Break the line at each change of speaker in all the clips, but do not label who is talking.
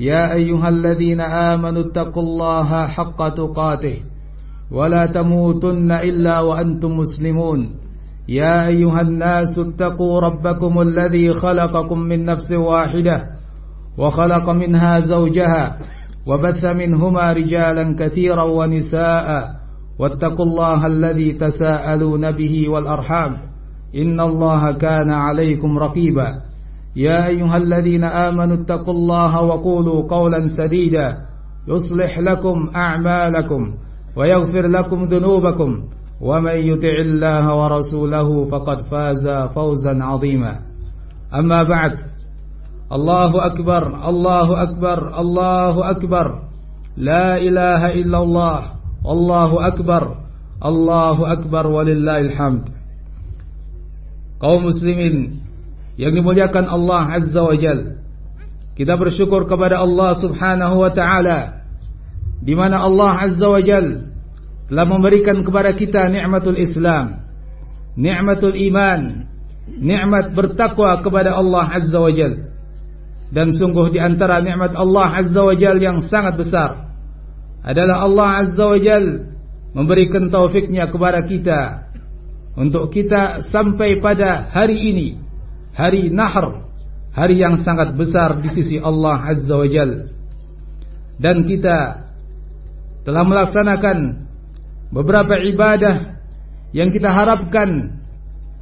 يا أيها الذين آمنوا اتقوا الله حق تقاته ولا تموتن إلا وأنتم مسلمون. يا أيها الناس اتقوا ربكم الذي خلقكم من نفس واحدة وخلق منها زوجها وبث منهما رجالا كثيرا ونساء واتقوا الله الذي تساءلون به والأرحام. إن الله كان عليكم رقيبا. يا أيها الذين آمنوا اتقوا الله وقولوا قولا سديدا يصلح لكم أعمالكم ويغفر لكم ذنوبكم ومن يطع الله ورسوله فقد فاز فوزا عظيما. أما بعد الله أكبر الله أكبر الله أكبر. لا إله إلا الله والله أكبر الله أكبر ولله الحمد. kaum muslimin yang dimuliakan Allah Azza wa Jal. Kita bersyukur kepada Allah Subhanahu wa taala di mana Allah Azza wa Jal telah memberikan kepada kita nikmatul Islam, nikmatul iman, nikmat bertakwa kepada Allah Azza wa Jal. Dan sungguh di antara nikmat Allah Azza wa Jal yang sangat besar adalah Allah Azza wa Jal memberikan taufiknya kepada kita untuk kita sampai pada hari ini hari Nahr, hari yang sangat besar di sisi Allah Azza wa Jal. Dan kita telah melaksanakan beberapa ibadah yang kita harapkan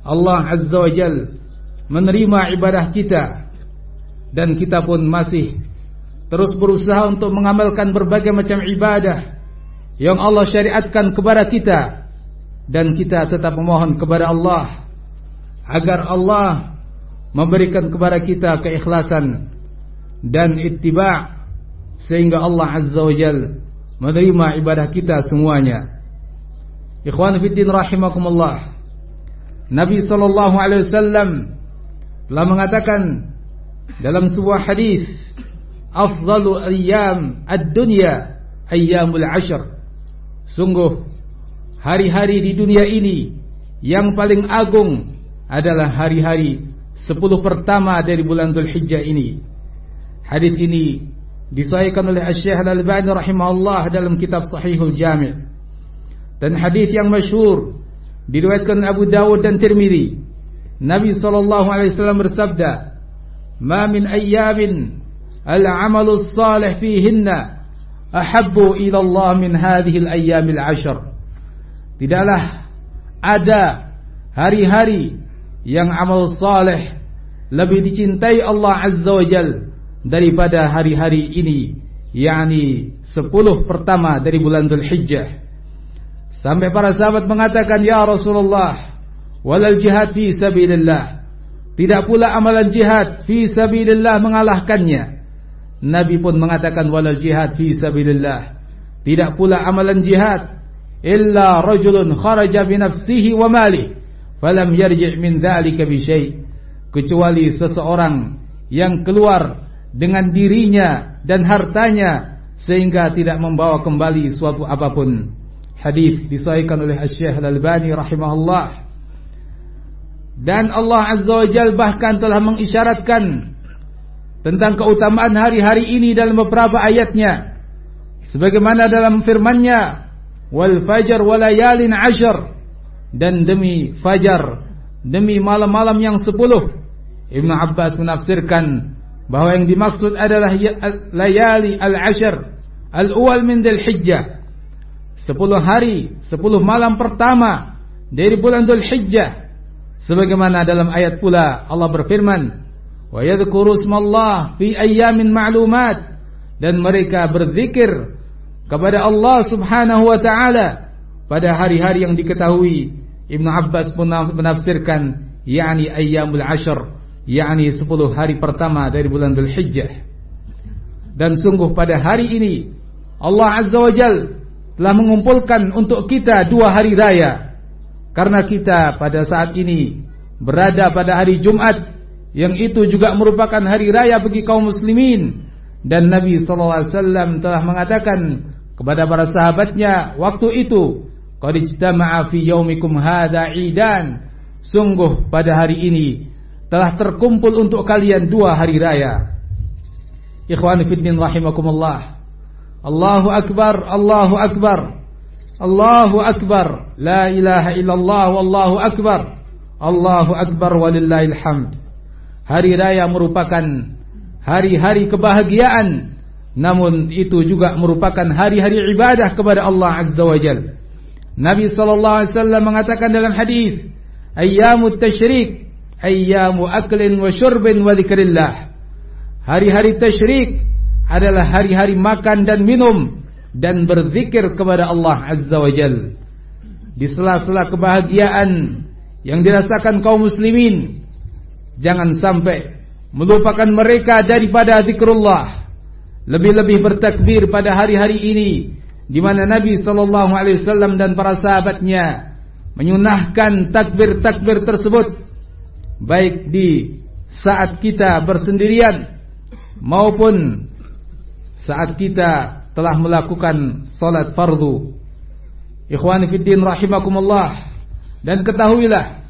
Allah Azza wa Jal menerima ibadah kita dan kita pun masih terus berusaha untuk mengamalkan berbagai macam ibadah yang Allah syariatkan kepada kita dan kita tetap memohon kepada Allah agar Allah memberikan kepada kita keikhlasan dan ittiba' sehingga Allah Azza wa Jal menerima ibadah kita semuanya. Ikhwan fiddin rahimakumullah. Nabi sallallahu alaihi wasallam telah mengatakan dalam sebuah hadis, "Afdalu ayyam ad-dunya ayyamul ashr." Sungguh hari-hari di dunia ini yang paling agung adalah hari-hari sepuluh pertama dari bulan Dhul Hijjah ini. Hadis ini disahihkan oleh Syekh Al-Albani rahimahullah dalam kitab Sahihul Jami'. Dan hadis yang masyhur diriwayatkan Abu Dawud dan Tirmizi. Nabi sallallahu alaihi wasallam bersabda, "Ma min ayyamin al-'amalu salih fihinna ahabbu ila Allah min hadhihi al-ayyamil 'ashr." Tidaklah ada hari-hari yang amal saleh lebih dicintai Allah Azza wa Jal daripada hari-hari ini yakni sepuluh pertama dari bulan Dhul Hijjah sampai para sahabat mengatakan ya Rasulullah walal jihad fi sabilillah. Tidak pula amalan jihad fi sabilillah mengalahkannya. Nabi pun mengatakan walal jihad fi sabilillah. Tidak pula amalan jihad illa rajulun kharaja bi nafsihi wa malihi falam yarji' min dzalika bi syai' kecuali seseorang yang keluar dengan dirinya dan hartanya sehingga tidak membawa kembali suatu apa pun. Hadis disahihkan oleh Syekh Al-Albani rahimahullah. Dan Allah Azza wa Jalla bahkan telah mengisyaratkan tentang keutamaan hari-hari ini dalam beberapa ayatnya. Sebagaimana dalam firman-Nya, "Wal fajr wa layalin 'ashr" dan demi fajar demi malam-malam yang sepuluh Ibn Abbas menafsirkan bahwa yang dimaksud adalah ya, layali al-ashr al-awal min Dhul Hijjah sepuluh hari sepuluh malam pertama dari bulan Dhul Hijjah sebagaimana dalam ayat pula Allah berfirman wa yadhkuru ismallah fi ayyamin ma'lumat. Dan mereka berzikir kepada Allah Subhanahu wa taala pada hari-hari yang diketahui Ibnu Abbas menafsirkan yakni ayyamul ashr yakni 10 hari pertama dari bulan Dzulhijjah Dan sungguh pada hari ini Allah Azza wa Jal telah mengumpulkan untuk kita dua hari raya. Karena kita pada saat ini berada pada hari Jumat yang itu juga merupakan hari raya bagi kaum muslimin dan Nabi sallallahu alaihi wasallam telah mengatakan kepada para sahabatnya waktu itu qad ijtama'a fi yaumikum hadza idan. Sungguh pada hari ini telah terkumpul untuk kalian dua hari raya. Ikhwan fillah rahimakumullah. Allahu akbar Allahu akbar Allahu akbar. La ilaha illallah wallahu akbar Allahu akbar walillahil hamd. Hari raya merupakan hari-hari kebahagiaan. Namun itu juga merupakan hari-hari ibadah kepada Allah Azza wa Jal. Nabi sallallahu alaihi wasallam mengatakan dalam hadis, "Ayyamut tasyrik, ayyamu aklin wa syurbin wa dzikrillah." Hari-hari tasyrik adalah hari-hari makan dan minum dan berzikir kepada Allah Azza wa Jal. Di sela-sela kebahagiaan yang dirasakan kaum muslimin Jangan sampai melupakan mereka daripada zikrullah. Lebih-lebih bertakbir pada hari-hari ini di mana Nabi sallallahu alaihi wasallam dan para sahabatnya menyunahkan takbir-takbir tersebut baik di saat kita bersendirian maupun saat kita telah melakukan salat fardu. Ikhwani fiddin rahimakumullah dan ketahuilah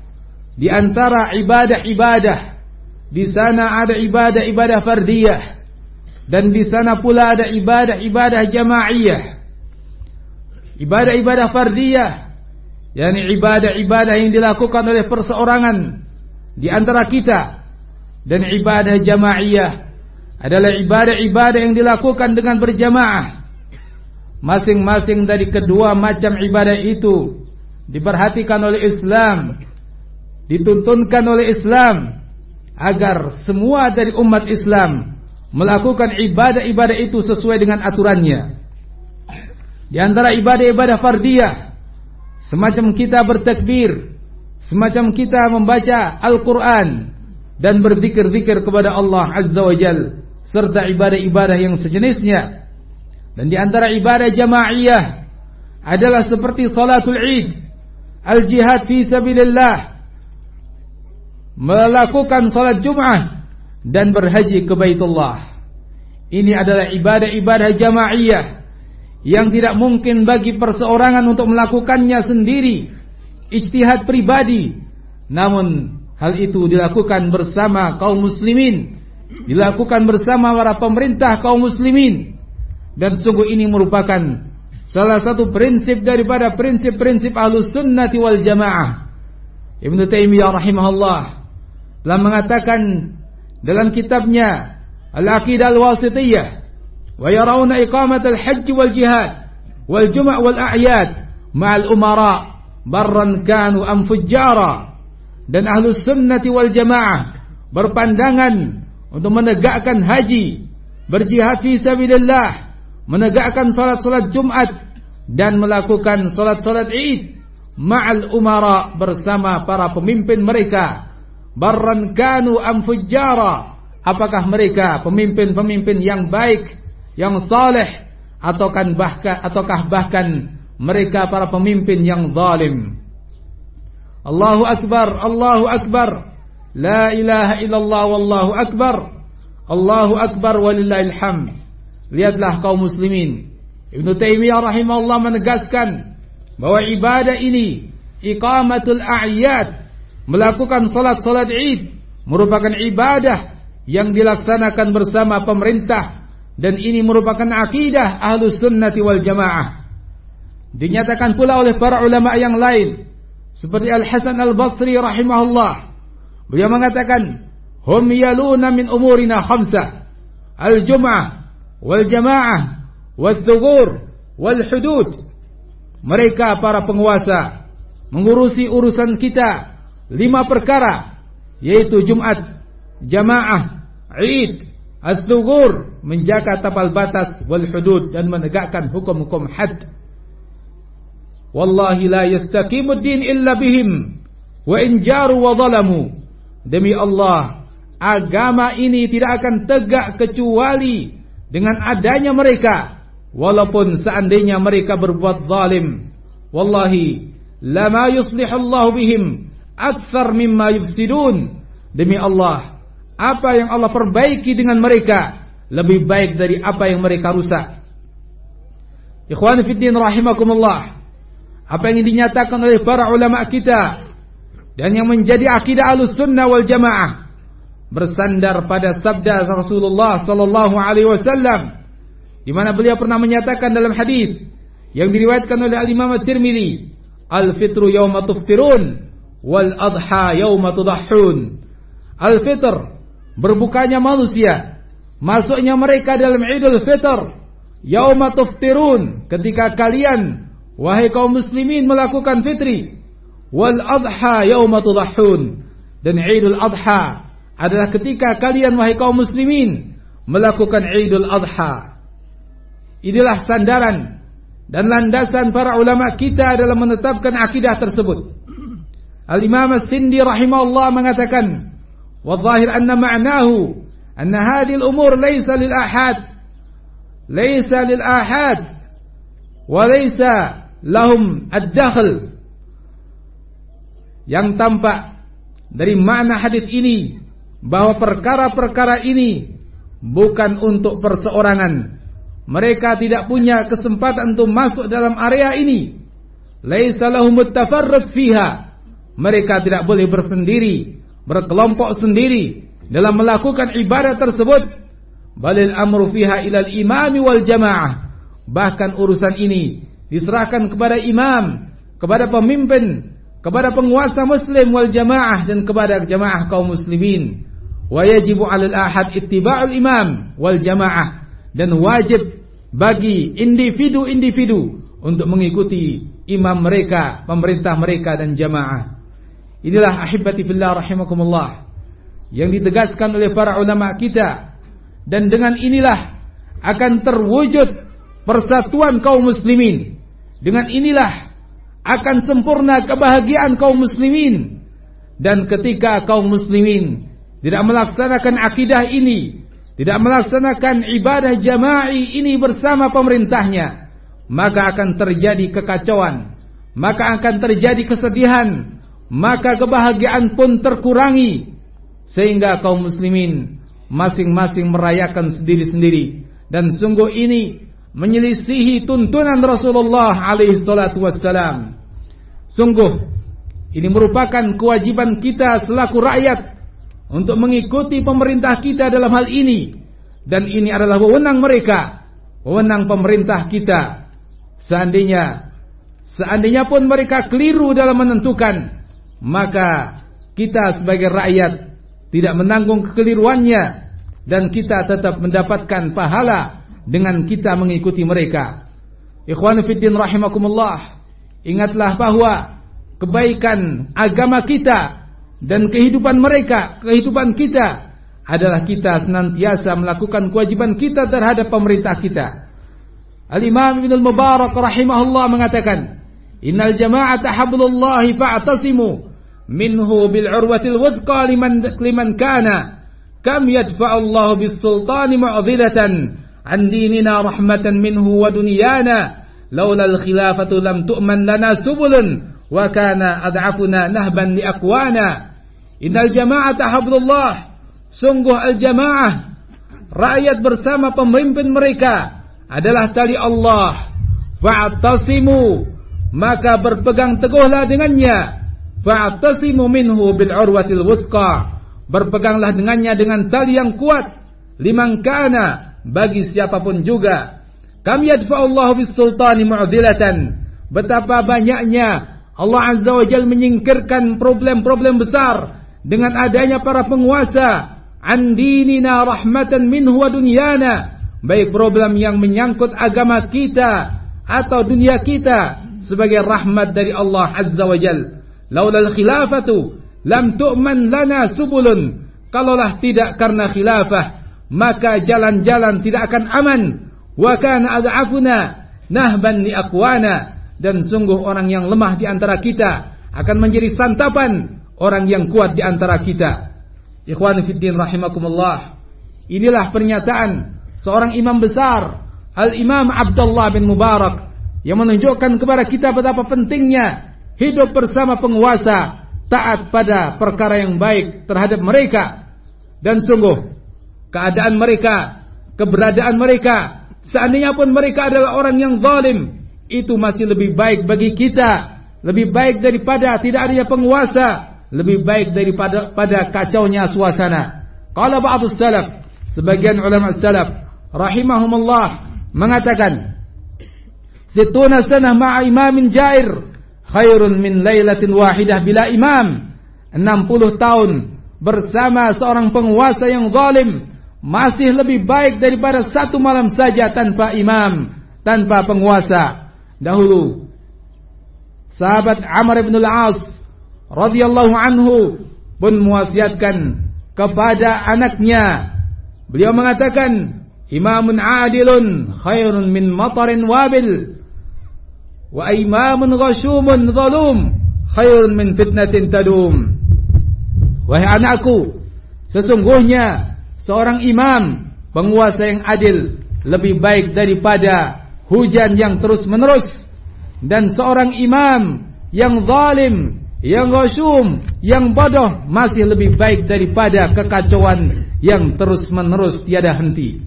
di antara ibadah-ibadah di sana ada ibadah-ibadah fardiyah dan di sana pula ada ibadah-ibadah jamaiyah. Ibadah-ibadah fardiyah yakni ibadah-ibadah yang dilakukan oleh perseorangan di antara kita dan ibadah jamaiyah adalah ibadah-ibadah yang dilakukan dengan berjamaah. Masing-masing dari kedua macam ibadah itu diperhatikan oleh Islam dituntunkan oleh Islam agar semua dari umat Islam melakukan ibadah-ibadah itu sesuai dengan aturannya. Di antara ibadah-ibadah fardiyah semacam kita bertakbir, semacam kita membaca Al-Qur'an dan berzikir-zikir kepada Allah Azza wa Jal serta ibadah-ibadah yang sejenisnya. Dan di antara ibadah jamaiyah adalah seperti salatul Id, al-jihad fi sabilillah, melakukan salat Jumat dan berhaji ke Baitullah. Ini adalah ibadah-ibadah jamaiyah yang tidak mungkin bagi perseorangan untuk melakukannya sendiri, ijtihad pribadi. Namun hal itu dilakukan bersama kaum muslimin, dilakukan bersama para pemerintah kaum muslimin. Dan sungguh ini merupakan salah satu prinsip daripada prinsip-prinsip Ahlus Sunnati wal Jamaah. Ibnu Taimiyah rahimahullah telah mengatakan dalam kitabnya Al-Aqidah Al-Wasitiyah wal jihad wal juma' wal a'yad ma'al umara barran kanu am fujjara. Dan ahlu sunnati wal jamaah berpandangan untuk menegakkan haji berjihad fi sabilillah menegakkan salat-salat Jumat dan melakukan salat-salat Id ma'al umara bersama para pemimpin mereka. Barran kanu am fujjara. Apakah mereka pemimpin-pemimpin yang baik yang saleh ataukah bahkan ataukah bahkan mereka para pemimpin yang zalim. Allahu akbar Allahu akbar. La ilaha illallah wallahu akbar. Allahu akbar walillahil hamd. Lihatlah kaum muslimin. Ibnu Taimiyah rahimahullah menegaskan bahwa ibadah ini iqamatul a'yad melakukan salat-salat Id merupakan ibadah yang dilaksanakan bersama pemerintah dan ini merupakan akidah Ahlus Sunnati wal Jamaah. Dinyatakan pula oleh para ulama yang lain seperti Al Hasan Al Basri rahimahullah. Beliau mengatakan, "Hum yaluna min umurina khamsah: al-jum'ah wal jamaah wal thugur wal hudud." Mereka para penguasa mengurusi urusan kita lima perkara yaitu Jumat, jamaah, Id, as-sugur, menjaga tapal batas wal hudud dan menegakkan hukum-hukum had. Wallahi la yastaqimu din illa bihim. Wa in jaru wa zalamu. Demi Allah, agama ini tidak akan tegak kecuali dengan adanya mereka. Walaupun seandainya mereka berbuat zalim. Wallahi lama yuslihullahu bihim. Akthar mimma yufsidun. Demi Allah apa yang Allah perbaiki dengan mereka lebih baik dari apa yang mereka rusak. Ikhwan fillah rahimakumullah. Apa yang dinyatakan oleh para ulama kita dan yang menjadi akidah Ahlussunnah wal Jamaah bersandar pada sabda Rasulullah sallallahu alaihi wasallam di mana beliau pernah menyatakan dalam hadis yang diriwayatkan oleh Al-Imam At-Tirmizi al-fitru yauma tuftirun wal adha yauma tudahhun al-fitr berbukanya manusia. Masuknya mereka dalam Idul Fitr. Yauma ketika kalian wahai kaum muslimin melakukan fitri. Wal adha yauma dan Idul Adha adalah ketika kalian wahai kaum muslimin melakukan Idul Adha. Inilah sandaran dan landasan para ulama kita dalam menetapkan akidah tersebut. Al-Imam As-Sindi rahimahullah mengatakan, "Wadh-dhahir anna ma'nahu anna hadhihi al-umur laysa lil ahad laysa lil ahad wa laysa lahum ad-dakhl." Yang tampak dari makna hadis ini bahwa perkara-perkara ini bukan untuk perseorangan. Mereka tidak punya kesempatan untuk masuk dalam area ini. Laisa lahum fiha. Mereka tidak boleh bersendiri, berkelompok sendiri dalam melakukan ibadah tersebut. Balil amru fiha ilal imami wal jamaah. Bahkan urusan ini diserahkan kepada imam, kepada pemimpin, kepada penguasa muslim wal jamaah dan kepada jamaah kaum muslimin wa yajibu 'alal ahad ittiba'ul imam wal jamaah dan wajib bagi individu-individu untuk mengikuti imam mereka, pemerintah mereka dan jamaah. Inilah ahibati fillah rahimakumullah. Yang ditegaskan oleh para ulama kita. Dan dengan inilah akan terwujud persatuan kaum muslimin. Dengan inilah akan sempurna kebahagiaan kaum muslimin. Dan ketika kaum muslimin tidak melaksanakan akidah ini, tidak melaksanakan ibadah jama'i ini bersama pemerintahnya, maka akan terjadi kekacauan, maka akan terjadi kesedihan, maka kebahagiaan pun terkurangi sehingga kaum muslimin masing-masing merayakan sendiri-sendiri. Dan sungguh ini menyelisihi tuntunan Rasulullah alaihi salatu wassalam. Sungguh ini merupakan kewajiban kita selaku rakyat untuk mengikuti pemerintah kita dalam hal ini. Dan ini adalah wewenang mereka wewenang pemerintah kita. Seandainya seandainya pun mereka keliru dalam menentukan maka kita sebagai rakyat tidak menanggung kekeliruannya dan kita tetap mendapatkan pahala dengan kita mengikuti mereka ikhwan fillah rahimakumullah ingatlah bahwa kebaikan agama kita dan kehidupan mereka, kehidupan kita adalah kita senantiasa melakukan kewajiban kita terhadap pemerintah kita. Al-Imam Ibn al-Mubarak rahimahullah mengatakan, "Innal jama'ata hablullahi fa'tasimu minhu bil urwatil wuthqa liman liman kana kam yadfa'u bis sultani mu'dhilatan an dinina rahmatan minhu wa dunyana laula al-khilafatu lam tu'man lana subulun wa kana ad'afuna nahban li aqwana." Innal jama'ata hablullah. Sungguh al-jamaah rakyat bersama pemimpin mereka adalah tali Allah. Fa'tasimu maka berpegang teguhlah dengannya. Fa'tasimu minhu bil urwatil wuthqa. Berpeganglah dengannya dengan tali yang kuat. Liman kana bagi siapa pun juga. Kam yadfa'ullahu bis sultani mu'dilatan. Betapa banyaknya Allah Azza wa Jal menyingkirkan problem-problem besar dengan adanya para penguasa andinina rahmatan minhu wa dunyana baik problem yang menyangkut agama kita atau dunia kita sebagai rahmat dari Allah azza wa jal laulal khilafatu lam tu'man lana subulun kalaulah tidak karena khilafah maka jalan-jalan tidak akan aman wa kana ad'afuna nahban li aqwana dan sungguh orang yang lemah di antara kita akan menjadi santapan orang yang kuat di antara kita. Ikhwan fiddin rahimakumullah. Inilah pernyataan seorang imam besar Al-Imam Abdullah bin Mubarak yang menunjukkan kepada kita betapa pentingnya hidup bersama penguasa taat pada perkara yang baik terhadap mereka. Dan sungguh keadaan mereka keberadaan mereka seandainya pun mereka adalah orang yang zalim itu masih lebih baik bagi kita. Lebih baik daripada tidak adanya penguasa. Lebih baik daripada pada kacaunya suasana. Qala ba'dus salaf sebagian ulama salaf rahimahumullah mengatakan Situna sanah ma'a imamin jair khairun min lailatin wahidah bila imam. 60 tahun bersama seorang penguasa yang zalim masih lebih baik daripada satu malam saja tanpa imam, tanpa penguasa. Dahulu sahabat Amr bin al-As radhiyallahu anhu pun mewasiatkan kepada anaknya. Beliau mengatakan, "Imamun adilun khairun min matarin wabil." Wa imamun ghashumun zalum. Khairun min fitnatin tadum. Wahai anakku sesungguhnya seorang imam penguasa yang adil lebih baik daripada hujan yang terus-menerus. Dan seorang imam yang zalim yang ghashum yang bodoh masih lebih baik daripada kekacauan yang terus-menerus tiada henti.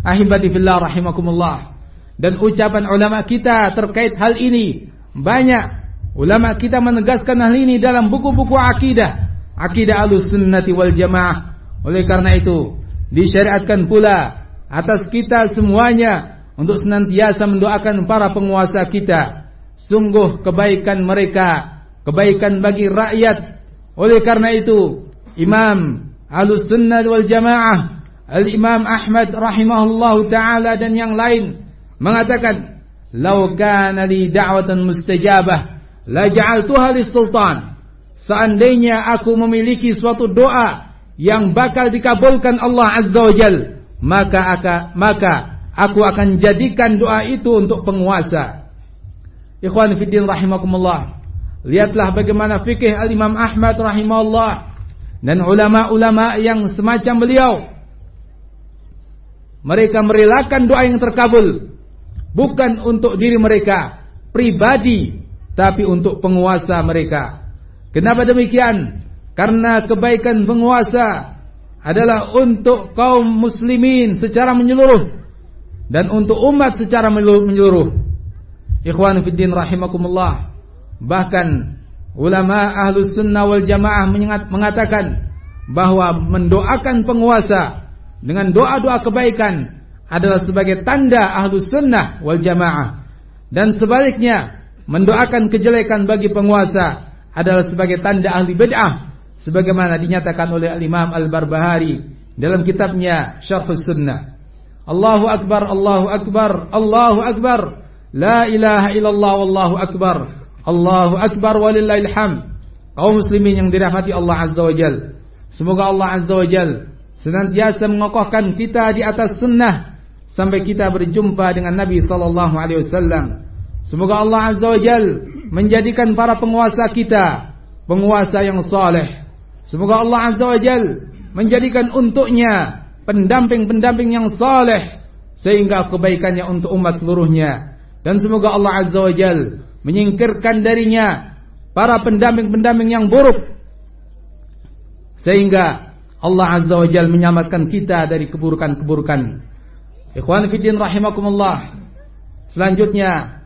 Ahibati fillah rahimakumullah dan ucapan ulama kita terkait hal ini banyak ulama kita menegaskan hal ini dalam buku-buku akidah akidah al-sunnati wal jamaah. Oleh karena itu disyariatkan pula atas kita semuanya untuk senantiasa mendoakan para penguasa kita. Sungguh kebaikan mereka kebaikan bagi rakyat. Oleh karena itu Imam Ahlus-Sunnah wal Jamaah Al-Imam Ahmad rahimahullahu taala dan yang lain mengatakan, "Lau kana li da'watan mustajabah, la ja'altuha lis-sultan." Seandainya aku memiliki suatu doa yang bakal dikabulkan Allah Azza wa maka aka, maka aku akan jadikan doa itu untuk penguasa. Ikhwan fiddin rahimakumullah. Lihatlah bagaimana fikih Al-Imam Ahmad rahimahullah dan ulama-ulama yang semacam beliau. Mereka merelakan doa yang terkabul bukan untuk diri mereka pribadi tapi untuk penguasa mereka. Kenapa demikian? Karena kebaikan penguasa adalah untuk kaum muslimin secara menyeluruh dan untuk umat secara menyeluruh. Ikhwan fiddin rahimakumullah. Bahkan ulama ahlus sunnah wal jamaah mengatakan bahwa mendoakan penguasa dengan doa-doa kebaikan adalah sebagai tanda ahlu sunnah wal jamaah. Dan sebaliknya, mendoakan kejelekan bagi penguasa adalah sebagai tanda ahli bid'ah. Sebagaimana dinyatakan oleh Al-Imam Al-Barbahari dalam kitabnya Syarh Sunnah. Allahu Akbar, Allahu Akbar, Allahu Akbar. La ilaha illallah wallahu akbar. Allahu Akbar walillahil hamd. Kaum muslimin yang dirahmati Allah Azza wa Jal. Semoga Allah Azza wa Jal senantiasa mengokohkan kita di atas sunnah sampai kita berjumpa dengan Nabi sallallahu alaihi wasallam. Semoga Allah azza wajal menjadikan para penguasa kita penguasa yang saleh. Semoga Allah azza wajal menjadikan untuknya pendamping-pendamping yang saleh sehingga kebaikannya untuk umat seluruhnya. Dan semoga Allah azza wajal menyingkirkan darinya para pendamping-pendamping yang buruk sehingga Allah azza wajal menyelamatkan kita dari keburukan-keburukan Ikhwan fiddin rahimakumullah. Selanjutnya,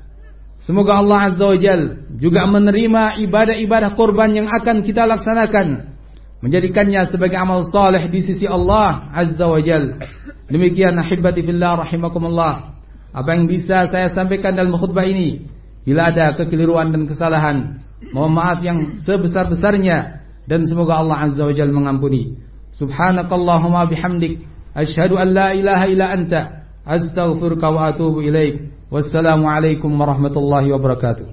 semoga Allah Azza wa Jal juga menerima ibadah-ibadah korban yang akan kita laksanakan. Menjadikannya sebagai amal saleh di sisi Allah Azza wa Jal. Demikian ahibati fillah rahimakumullah. Apa yang bisa saya sampaikan dalam khutbah ini. Bila ada kekeliruan dan kesalahan, mohon maaf yang sebesar-besarnya dan semoga Allah Azza wa Jal mengampuni. Subhanakallahumma bihamdik Ashhadu an la ilaha illa anta astaghfiruka wa atubu ilaik. Wassalamu alaikum warahmatullahi wabarakatuh.